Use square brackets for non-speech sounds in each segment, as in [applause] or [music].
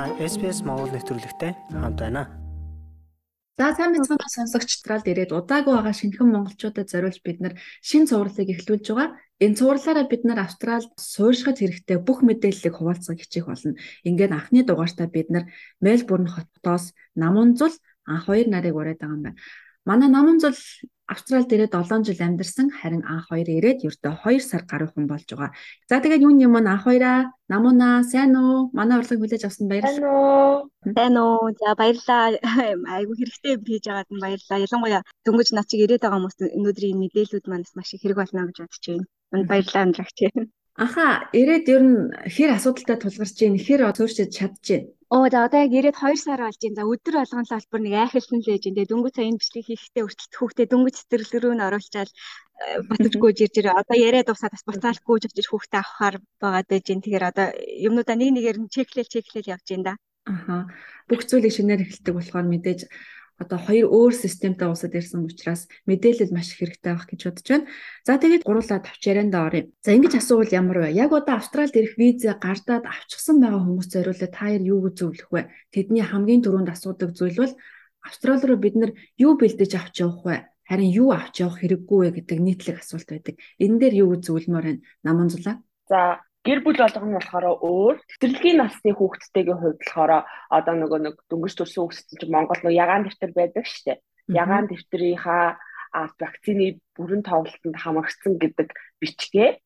Та SPS Монгол нэвтрүүлэгтэй хамт байна. За сайн мэцхан сонсогчдраад ирээд удаагүй байгаа шинэхэн монголчуудад зориулж бид нар шин цувралыг эхлүүлж байгаа. Энэ цувралаараа бид нар Австралид суурьшихад хэрэгтэй бүх мэдээллийг хуваалцах хичээх болно. Ингээд анхны дугаартаа бид нар Мельбурн хотоос Намунзул анх хоёр нарыг ураад байгаа юм байна. Манай Намунзул Австралид ирээд 7 жил амьдарсан харин анх хоёр ирээд ердөө 2 сар гаруй хүн болж байгаа. За тэгээд юуны юм анх хоёраа намуна сайн уу? Манай урилгыг хүлээж авсан баярлалаа. Сайн уу? За баярлалаа. [laughs] Айгу хэрэгтэй хийж байгаад нь баярлалаа. Ялангуяа дөнгөж над чиг ирээд байгаа хүмүүст өнөөдрийн мэдээлүүд манаас маш их хэрэг болно гэж бодож байна. Энд баярлалаа амдрагч. Аха ирээд ер нь хэр асуудалтай тулгарч чинь хэр төөрчөж чадчихэв. Оо за одоо яг ирээд 2 сар болж байна. За өдөр болгон л албар нэг айхалсан л ээж энэ дөнгөж сая энэ бичлэг хийхдээ өртөлт хүүхдээ дөнгөж цэцэрлэг рүү н оруулчаал э, батжгүй [laughs] ирж ирээ. Одоо яриад дуусаад бас буцаал гүйж очиж хүүхдээ авахаар байгаа дэж энэ тэгэхээр одоо юмнуудаа нэг нэгээр нь чеклэл чеклэл явж байна да. Аха. Бүх зүйлийг шинээр эхэлдэг болохоор мэдээж одоо хоёр өөр системтэй улсад ирсэн учраас мэдээлэл маш их хэрэгтэй байх гэж бодож байна. За тэгээд гурлаа тавч ярианда оръё. За ингэж асуувал ямар вэ? Яг одоо Австралид ирэх виза гардаад авчихсан байгаа хүмүүс зориулаад та хоёр юу зөвлөх вэ? Тэдний хамгийн түрүүнд асуудаг зүйл бол Австрали руу бид нар юу бэлдэж авч явах вэ? Харин юу авч явах хэрэггүй вэ гэдэг нийтлэг асуулт байдаг. Энэ дээр юу зөвлөмөр байна? Наман зулаа. За гэр бүл болгоно болохоор өөр тэтгэлгийн насны хүүхдтэйгийн хувьд болохоор одоо нөгөө нэг дөнгөж төрсэн хүүхдтэй Монгол нөгөө ягаан дэвтэр байдаг шүү дээ. Ягаан дэвтрийнхаа вакцины бүрэн тоглолтод хамрагдсан гэдэг бичгээ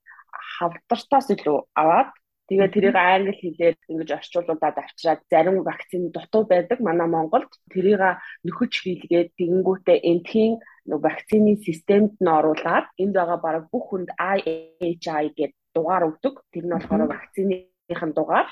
хавдартай илүү аваад тэгээ тэрийг англи хэлээр ингэж орчуулуулад авчираад зарим вакцины дутуу байдаг манай Монголд. Тэрийг нөхөж хийлгээд тэгэнгүүтээ энтхийн вакцины системд нь оруулаад энд байгаа бараг бүх хүнд IHI гэдэг дугаар өгдөг. Тэр нь болохоор вакциныхын дугаар.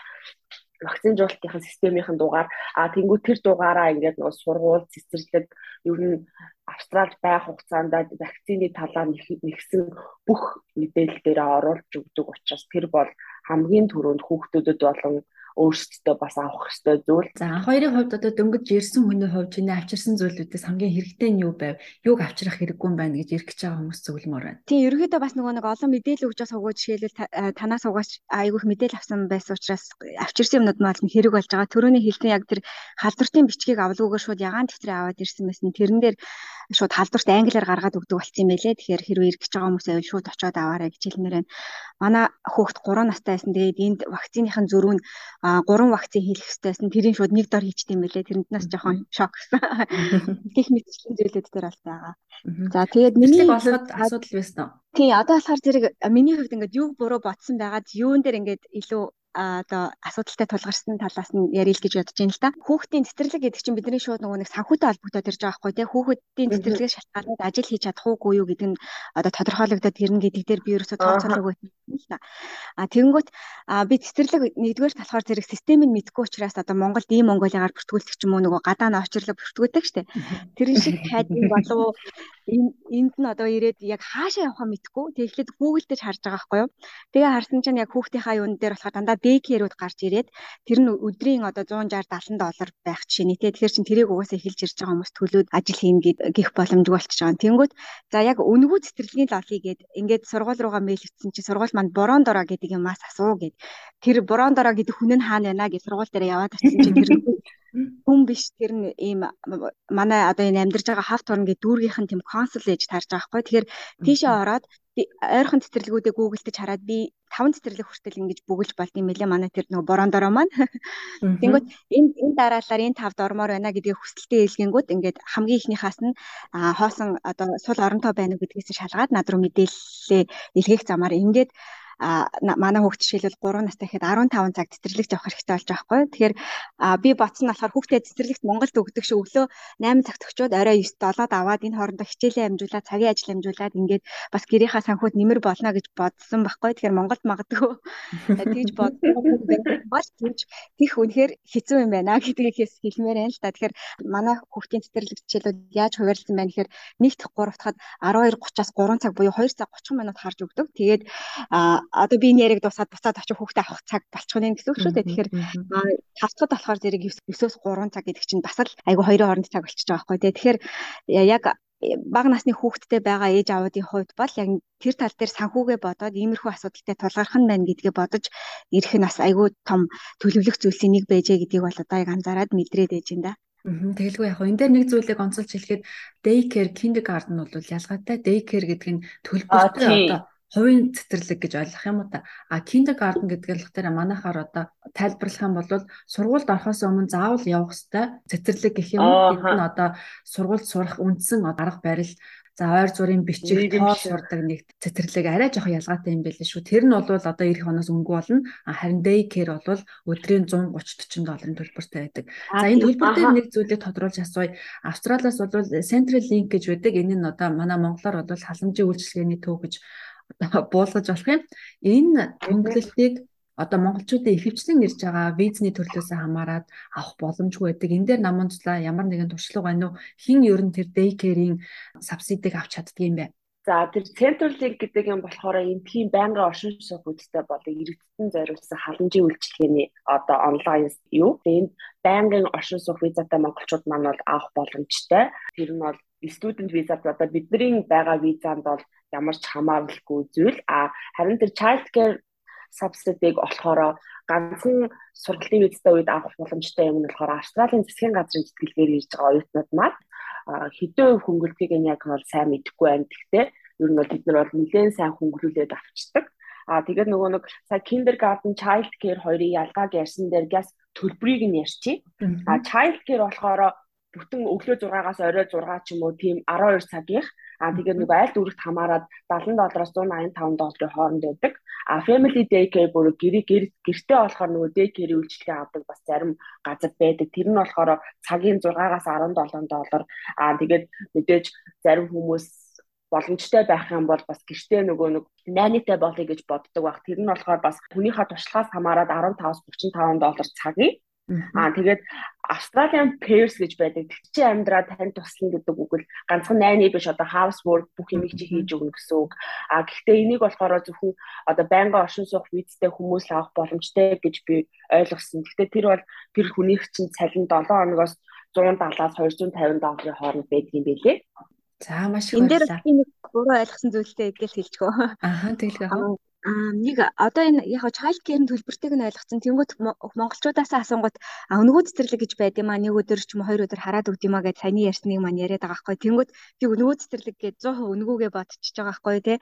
Вакцинжуулалтын системийн дугаар. А тэнгуү тэр дугаараа ингээд нөгөө сургууль цэцэрлэг ер нь Австралид байх хугацаанд вакцины талаар нэгсэн бүх мэдээлэл дээр оруулж өгдөг учраас тэр бол хамгийн түрүүнд хүүхдүүдэд болон өөрсдөө бас авах хэрэгтэй зүйл. За хоёрын хувьд одоо дөнгөж ирсэн хүний хувьд чиний авчирсан зүйлүүдээс хамгийн хэрэгтэй нь юу байв? Юуг авчрах хэрэггүй юм байна гэж эргэж байгаа хүмүүс зөвлөмөр байна. Тийм ерөөдөө бас нөгөө нэг олон мэдээлэл өгж байгаа суугаад жишээлбэл танаас угаач айгүйх мэдээлэл авсан байсан учраас авчирсан юмнууд мал хэрэг болж байгаа. Төрөний хэлсэн яг тэр халдвартын бичгийг авалгүйгээр шууд ягаан дэвтрээ аваад ирсэн байсан. Тэрэн дээр шууд халдварт англиар гаргаад өгдөг болсон юм байлээ. Тэгэхээр хэрвээ эргэж байгаа хүмүүс байвал шууд очиод аваарай гэж хэлмээр байна. Манай хүүхэд 3 настай байсан. Тэгээд энд вакциныхын зөрүү нь 3 вакцин хийх хэрэгтэйсэн. Тэрийн шууд нэг дор хийчихдээ юм байлээ. Тэрэнд нас жоохон шок гэсэн. [laughs] Гэх мэтчлийн зүйлүүд дээр бол байгаа. За тэгээд миний болоход асуудал байсан. Тий, одоо болохоор зэрэг миний хувьд ингээд юу буруу ботсон байгаад юун дээр ингээд илүү одоо асуудалтай тулгарсан талаас нь ярил гэж бодож байна л да. Хүүхдийн цэцэрлэг гэдэг чинь бидний шууд нөгөө нэг санхүүтэй холбогдоод ирж байгаа байхгүй тий. Хүүхдийн цэцэрлэгээс шалтгаалаад ажил хийж чадах уугүй юу гэдэг нь одоо тодорхойлогдоод ирнэ гэдэг дээр би ерөөсөө тооцоолог байсан л да. А тэгэнгүүт би цэцэрлэг нэгдүгээр талахаар зэрэг системийг мэдгүй учраас одоо Монголд ийм Монголигаар бүртгүүлдэг ч юм уу нөгөө гадаа нь очирлог бүртгүүлдэг штэ. Тэрэн шиг хайдын болов энд нь одоо ирээд яг хаашаа явахаа мэдгүй. Тэгэхээр Google дээр харж байгаа байхгүй юу. Тэгээ харсан чинь яг хүүхдийнхаа юун дээр болохоор дандаа дэйкерүүд гарч ирээд тэр нь өдрийн одоо 160 70 доллар байх жишээ нэ. Тэгэхээр чин тэрийг угаасаа эхэлж ирж байгаа хүмүүс төлөөд ажил хийн гэх боломжгүй болчихж байгаа. Тэнгүүд за яг үнэгүй цэцэрлэгийн лолий гээд ингээд сургууль руугаа мэйл итсэн чи сургууль манд борон дороо гэдэг юмас асуу гээд тэр борон дороо гэдэг хүн нь хаана байна гэж сургууль дээр яваад очсон чи тэр хүн биш тэр нь ийм манай одоо энэ амьдарч байгаа хавт орн гэдэг дүүргийнхэн тэм консул ээж тарж байгаа хгүй. Тэгэхээр тийшээ ороод ойрхон цэцэрлэгүүдээ гуглдж хараад би таван цэцэрлэг хүртэл ингэж бүгэлж болд юм байлээ манай тэр нөгөө борон дороо маань. Тэнгүүт энэ энэ дараалалаар энэ тавд ормоор байна гэдгийг хүсэлтэд илгэнгүүт ингээд хамгийн ихнийхээс нь хоосон одоо сул оронтой байна гэдгээс шалгаад над руу мэдээлэлээ илгээх замаар ингээд манай хүүхд жишээлбэл 3 настай гэхэд 15 цаг цэцэрлэгт явах хэрэгтэй болж байгаа хгүй. Тэгэхээр би бодсон нь болохоор хүүхдээ цэцэрлэгт Монголд өгдөг шиг өглөө 8 цагт очиод орой 9-д олоод аваад энэ хоорондоо хичээлээ амжуулаад цагийн ажил амжуулаад ингээд бас гэрийнхаа санхуд нэмэр болно гэж бодсон байхгүй. Тэгэхээр Монголд магадгүй [laughs] тэгж бодсон бол тэгж тийх үнэхээр хэцүү юм байна гэдгийг хэлмээр байна л та. Тэгэхээр манай хүүхдийн цэцэрлэг жишээлбэл яаж хуваарлсан байна гэхээр нэгт 3 дахад 12:30-аас 3 цаг буюу 2 цаг 30 минут харж өгдөг. Тэгээд одоо би энэ яриг дуусаад буцаад очиж хүүхдээ авах цаг болчих нь гэсэн үг шүү дээ. Тэгэхээр тавцад болохоор зэрэг 9-өөс 3 цаг гэдэг чинь бас л айгүй хоёрын хооронд цаг болчихж байгаа байхгүй тий. Тэгэхээр яг бага насны хүүхэдтэй байгаа ээж аавуудын хувьд бол яг тэр тал дээр санхүүгээ бодоод иймэрхүү асуудалтай тулгарх нь байна гэдгээ бодож ирэх нь бас айгүй том төлөвлөх зүйлсийн нэг байжээ гэдгийг бол одоо яг анзаараад мэдрээд ээж энэ да. Тэгэлгүй яг энэ дээр нэг зүйлийг онцолж хэлэхэд daycare kindergarten бол ялгаатай daycare гэдэг нь төлбөртэй одоо хувийн цэцэрлэг гэж ойлгох юм уу та. А kindergarten гэдэг болохоор манайхаар одоо тайлбарлах юм бол сургуульд орохоос өмнө заавал явах ёстой цэцэрлэг гэх юм уу. Тэнд нь одоо сургуульд сурах үндсэн арга барил За ойр зургийн бичих тоол сурдаг нэг цэцэрлэг арай жоохон ялгаатай юм байл шүү. Тэр нь бол одоо эх хоноос өнгө болно. Харин day care бол өдрийн 130 40 долларын төлбөртэй байдаг. За энэ төлбөр дээр нэг зүйлийг тодруулж асууя. Австралиас бол Central Link гэж байдаг. Энэ нь одоо манай монголоор бол халамжийн үйлчилгээний төв гэж буулгаж болох юм. Энэ тэмдэглэлтийг одоо монголчуудын ихэвчлэн ирж байгаа визний төрлөөс хамаарат авах боломжгүй байдаг. Энэ дээр намунцлаа ямар нэгэн туршлага байна уу? Хин ер нь тэр daycare-ийн субсидийг авч чаддаг юм бэ? За тэр Central Link гэдэг юм болохоор энэ тийм байнгын оршин суух үедтэй болон иргэдтэн зориулсан халамжийн үйлчилгээний одоо онлайн юу. Тэгээд байнгын оршин суух визатай монголчууд маань бол авах боломжтой. Тэр нь бол студент визад одоо бидний байгаа визанд бол ямар ч хамааралгүй зүйл. А харин тэр child care subsidy-г болохоор ганцхан сургалтын визтэй үед авах боломжтой юм нь болохоор Австралийн засгийн газрын зэтгэлгээр ирж байгаа оюутнууд маань хэдэн хөнгөлтийг нь яг бол сайн мэдэхгүй байна. Гэхдээ ер нь бол бид нар бол нэлээд сайн хөнгөлүүлээд авчдаг. А тэгээд нөгөө нэг сая kindergarten child care хоёрын ялгааг ярьсан дээр газ төлбөрийг нь ярьчих. А child care болохоор бүтэн өглөө 6-аас орой 6 ч юм уу тийм 12 цагийнх А тэгээд нэг аль дүрэгт хамаарад 70 доллароос 185 долларын хооронд байдаг. А family daycare бүр гэрээ гэртээ болохоор нөгөө daycare үйлчилгээ авдаг бас зарим газар байдаг. Тэр нь болохоор цагийн 6-аас 17 доллар. А тэгээд мэдээж зарим хүмүүс боломжтой байх юм бол бас гэртээ нөгөө нэг найнтай болъё гэж боддог баг. Тэр нь болохоор бас хүнийхээ туршлагаас хамаарат 15-аас 35 доллар цагийн Аа тэгээд Australian pairs гэж байдаг. Тэг чи амьдраа тань туслана гэдэг үг л ганцхан найны биш одоо house work бүх юмыг чи хийж өгнө гэсэн үг. Аа гэхдээ энийг болохоор зөвхөн одоо байнга оршин суух визтэй хүмүүс л авах боломжтой гэж би ойлгосон. Гэхдээ тэр бол тэр хүнийх чинь цалин 7 хоногоос 170-аас 250 долларын хооронд байдаг юм билээ. За маш их баярлалаа. Энэ дээр нэг буруу ойлгосон зүйлтэй эдгэл хэлчихв. Аа тэгэлгүй. Нэг одоо энэ яг child care-ийн төлбөртийг нь ойлгоцсон. Тэнгүүт монголчуудаас асуугууд өнгөө цэцэрлэг гэж байд юм аа нэг өдөр ч юм уу хоёр өдөр хараад өгд юм аа гэж саяны ярьсныг маань яриад байгаа байхгүй. Тэнгүүт би өнгөө цэцэрлэг гэж 100% өнгөөгээ бодчихж байгаа байхгүй тий.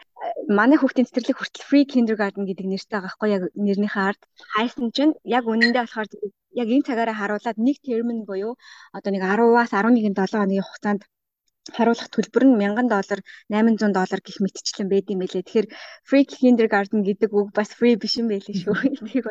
Манай хүүхдийн цэцэрлэг хүртэл free kindergarten гэдэг нэртэй байгаа байхгүй яг нэрнийхээ ард хайсан чинь яг үнэндээ болохоор яг энэ цагаараа харуулад нэг термин буюу одоо нэг 10-аас 11 7 хоногийн хугацаанд харуулах төлбөр нь 1000 доллар 800 доллар гэх мэтчлэн байд юм байлээ. Тэгэхээр free kindergarten гэдэг үг бас free биш юм байлээ шүү. [laughs] Энийг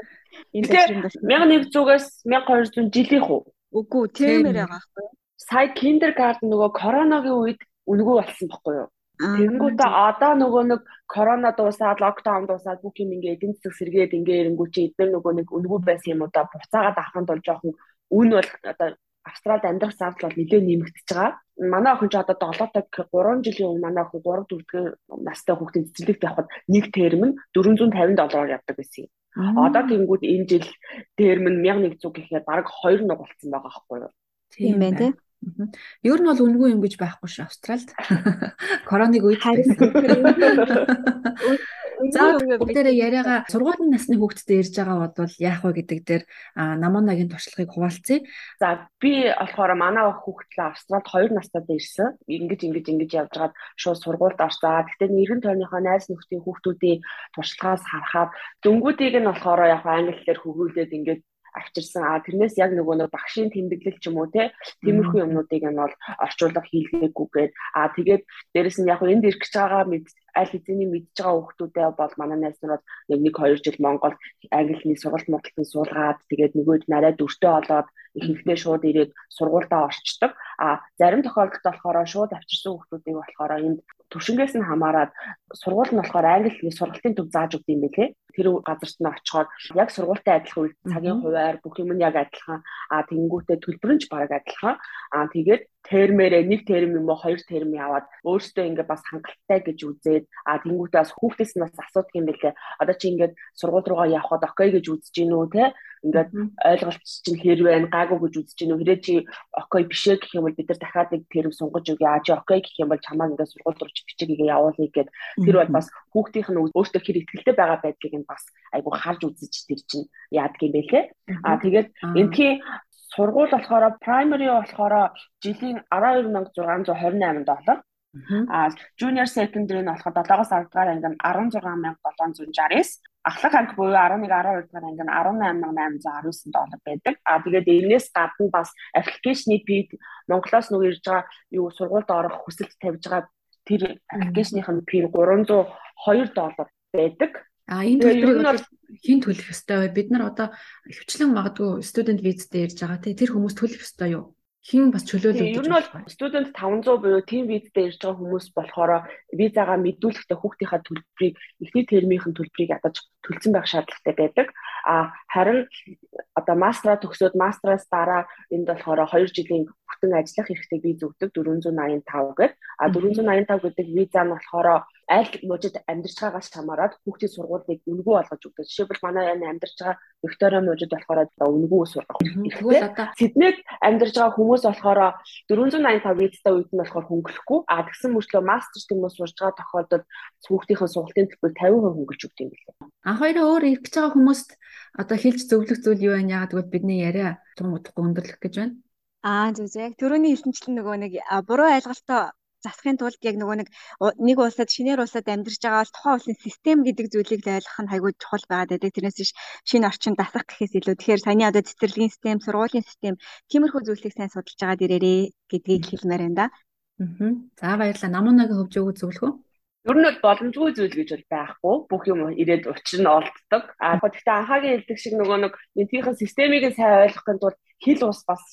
энэ дэвшин бас 1100-аас 1200 жилийнх үү? Үгүй тэрмээр байгаа байхгүй юу? Сая kindergarten нөгөө коронагийн үед үнгүү болсон байхгүй юу? Тэгэнгүүтээ одоо нөгөө нэг корона дуусаад локдаун дуусаад бүх юм ингээ эдийн засаг сэргээд ингээ ирэнгүү чи эдгээр нөгөө нэг үнгүү байсан юм уу да буцаагаад авахын тулд жоохон үн бол одоо Австралид амьдрах зардал бол нэлээд нэмэгдэж байгаа. Манай охин ч одоо 7 таг 3 жилийн өмнө манай охин 3 4 дэх настай хүүхдийн цэцэрлэгт явхад нэг терм нь 450 доллараар явдаг байсан юм. Одоо тэнгууд энэ жил терм нь 1100 гэхээр бараг 2 нуг болсон байгаа байхгүй юу? Тийм байна тийм. Ер нь бол үнгүй юм гэж байхгүй шүү Австралид. [laughs] Короныг [laughs] үед бүгдээрээ яриагаа сургуулийн насны хүүхдтэй ирж байгаа бол яах вэ гэдэг дээр намуунагийн туршлагыг хуваалцъя. За би болохоор манай хүүхдлээ Австралид 2 настайд ирсэн. Ингэж ингэж ингэж явж байгаад шууд сургуульд орсаа. Гэхдээ нэрэн тойрныхоо найз нөхдийн хүүхдүүдийн туршлагаас харахад дөнгүүдийг нь болохоор яг англи хэлээр хөгүүлээд ингэж авчирсан. А тэрнээс яг нөгөө нэг багшийн тэмдэглэл ч юм уу те тиймэрхүү юмнуудыг нь бол орчуулга хийлгээгүйгээд а тэгээд дээрэс нь яг энд ирэх гэж байгаа мэд аль хэзээний мэдж байгаа хүүхдүүдээ бол манай найз нар нэг нэг хоёр жил Монгол англи хэлний сургалт мургалтын суулгаад тэгээд нөгөөд нарай дүртэй болоод ихэнхдээ шууд ирээд сургуультаа орчдөг. А зарим тохиолдолд болохоор шууд авчирсан хүүхдүүдийг болохоор энд төвшингээс нь хамаарат сургууль нь болохоор англи хэлний сургалтын төв зааж өгд юм билээ. Тэр газарт нь очихоор яг сургуультай адилхан үйл цагийн хуваар бүх юм нь яг адилхан. А тэнгүүтээ төлбөр нь ч бараг адилхан. А тэгээд термээрээ нэг терм юм уу хоёр терм яваад өөртөө ингээ бас хангалттай гэж үзээд а тэнгуүтээ бас хүүхдээс нь бас асуудаг юм бэлээ. Одоо чи ингээд сургууль руугаа явхад окей гэж үзэж гин үү те ингээд ойлголт чинь хэр байна гаагүй гэж үзэж гин үү хэрэг чи окей бишээ гэх юм бол бид нар дахиад нэг терм сунгаж өгье. А чи окей гэх юм бол чамаа ингээд сургууль руу бичээгээ явуулъя гэд. Тэр бол бас хүүхдийнх нь өөртөө хэр ихтэй байгаа байдлыг нь бас айгу харж үзэж тэр чинь яадаг юм бэлээ. А тэгээд эндхийн сургууль болохоор primary болохоор жилийн 12628 доллар. А junior secondary нь болохоор 7-оос 10 дугаар анги нь 16769. Ахлах анги буюу 11 12 дугаар анги нь 18819 доллар байдаг. А тэгээд энэс гадна бас аппликейшны фи Монголоос нөгөө ирж байгаа юу сургуульд орох хүсэлт тавьж байгаа тэр аппликейшных нь фи 302 доллар байдаг. А энэ төлбөрийг хэн төлөх ёстой вэ? Бид нар одоо хвчлэн магадгүй студент визтэй ирж байгаа тий тэр хүмүүс төлөх ёстой юу? Хэн бас чөлөөлөв? Ер нь бол студент 500 буюу team визтэй ирж байгаа хүмүүс болохоор визагаа мэдүүлэхдээ хүүхдийнхаа төлбөрийг эхний термийнхэн төлбөрийг ядаж төлсөн байх шаардлагатай байдаг. А харин одоо мастера төгсөөд мастераас дараа энд болохоор 2 жилийн бүтэн ажиллах хэрэгтэй виз өгдөг 485 гэдэг. А 485 гэдэг виза нь болохоор аль мужид амьдарч байгаагаас хамаарат хүүхдийн сургуулийг үнэгүй болгож өгдөг. Жишээлбэл манай энэ амьдарч байгаа Виктория мужид болохоор үнэгүй сургах. Тэгвэл одоо Сиднейд амьдарч байгаа хүмүүс болохоор 485 визтэй үед нь болохоор хөнгөлөхгүй. А тэгсэн мөрчлөө мастер гэмээр сурж байгаа тохиолдолд хүүхдийн сургалтын төлбөр 50% хөнгөлж өгдөг юм билээ. А хоёроо өөр ирэх гэж байгаа хүмүүст одоо хэлж зөвлөх зүйл юу вэ? Яагаад гэвэл бидний яриа тун удахгүй өндөрлөх гэж байна. Аа зүг зүг. Төрөний хэлсэнчлэн нөгөө нэг буруу ойлголтоо засахын тулд яг нөгөө нэг нэг улсад шинээр улсад амьдарч байгаа бол тухайн улсын систем гэдэг зүйлийг ойлгох нь хайгуу чухал байгаад байдаг. Тэрнээс биш шинэ орчин дасах гэхээс илүү тэгэхээр саяны одоо цэцэрлэгийн систем, сургуулийн систем тиймэрхүү зүйлсийг сайн судалж байгаа дээрээ гэдгийг хэлмээр байна да. Аа. За баярлалаа. Намуунагийн хөвж өгөө зөвлөх үү? Ер нь бол боломжгүй зүйл гэж бол байхгүй. Бүх юм ирээд учир нь олддог. А гэхдээ анхаагийн хэлдэг шиг нөгөө нэг энтхийн системийг сайн ойлгохын тулд хил ус бас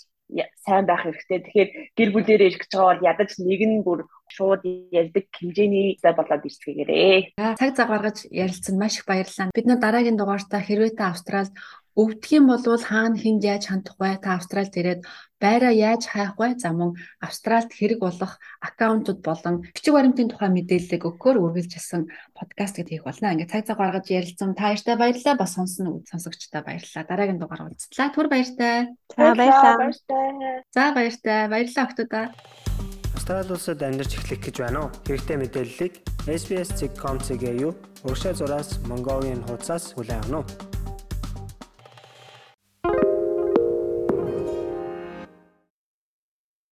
сайн байх хэрэгтэй. Тэгэхээр гэр бүлээрээ ирэх гэж байгаа бол ядаж нэг нь бүр шууд ярьдаг хэмжээний зай болоод ирсгээрээ. Цаг цаг гаргаж ярилцсан маш их баярлалаа. Бид нар дараагийн дугаартаа хэрвээ та Австралид өвдөх юм бол хаана хүнд яаж хандах вэ? Та Австралид ирээд байраа яаж хайх вэ? За мөн Австралид хэрэг болох аккаунтууд болон бичиг баримтын тухай мэдээллийг өгөхөөр үргэлжилсэн подкаст гэдэг хийх болно. Ингээд цаг цаг гаргаж ярилцсан та баяртай баярлалаа. Бас сонсон сонсогчдаа баярлалаа. Дараагийн дугаар уулзлаа. Түр баяртай. За баярлалаа. За баяртай. Баярлалаа октодоо. Австрали улсад амьдарч эхлэх гэж байна уу? Хэрэгтэй мэдээллийг SBS.com.cg юу? Уршаа зураас Mongolian хуудасаас хүлээн авах нь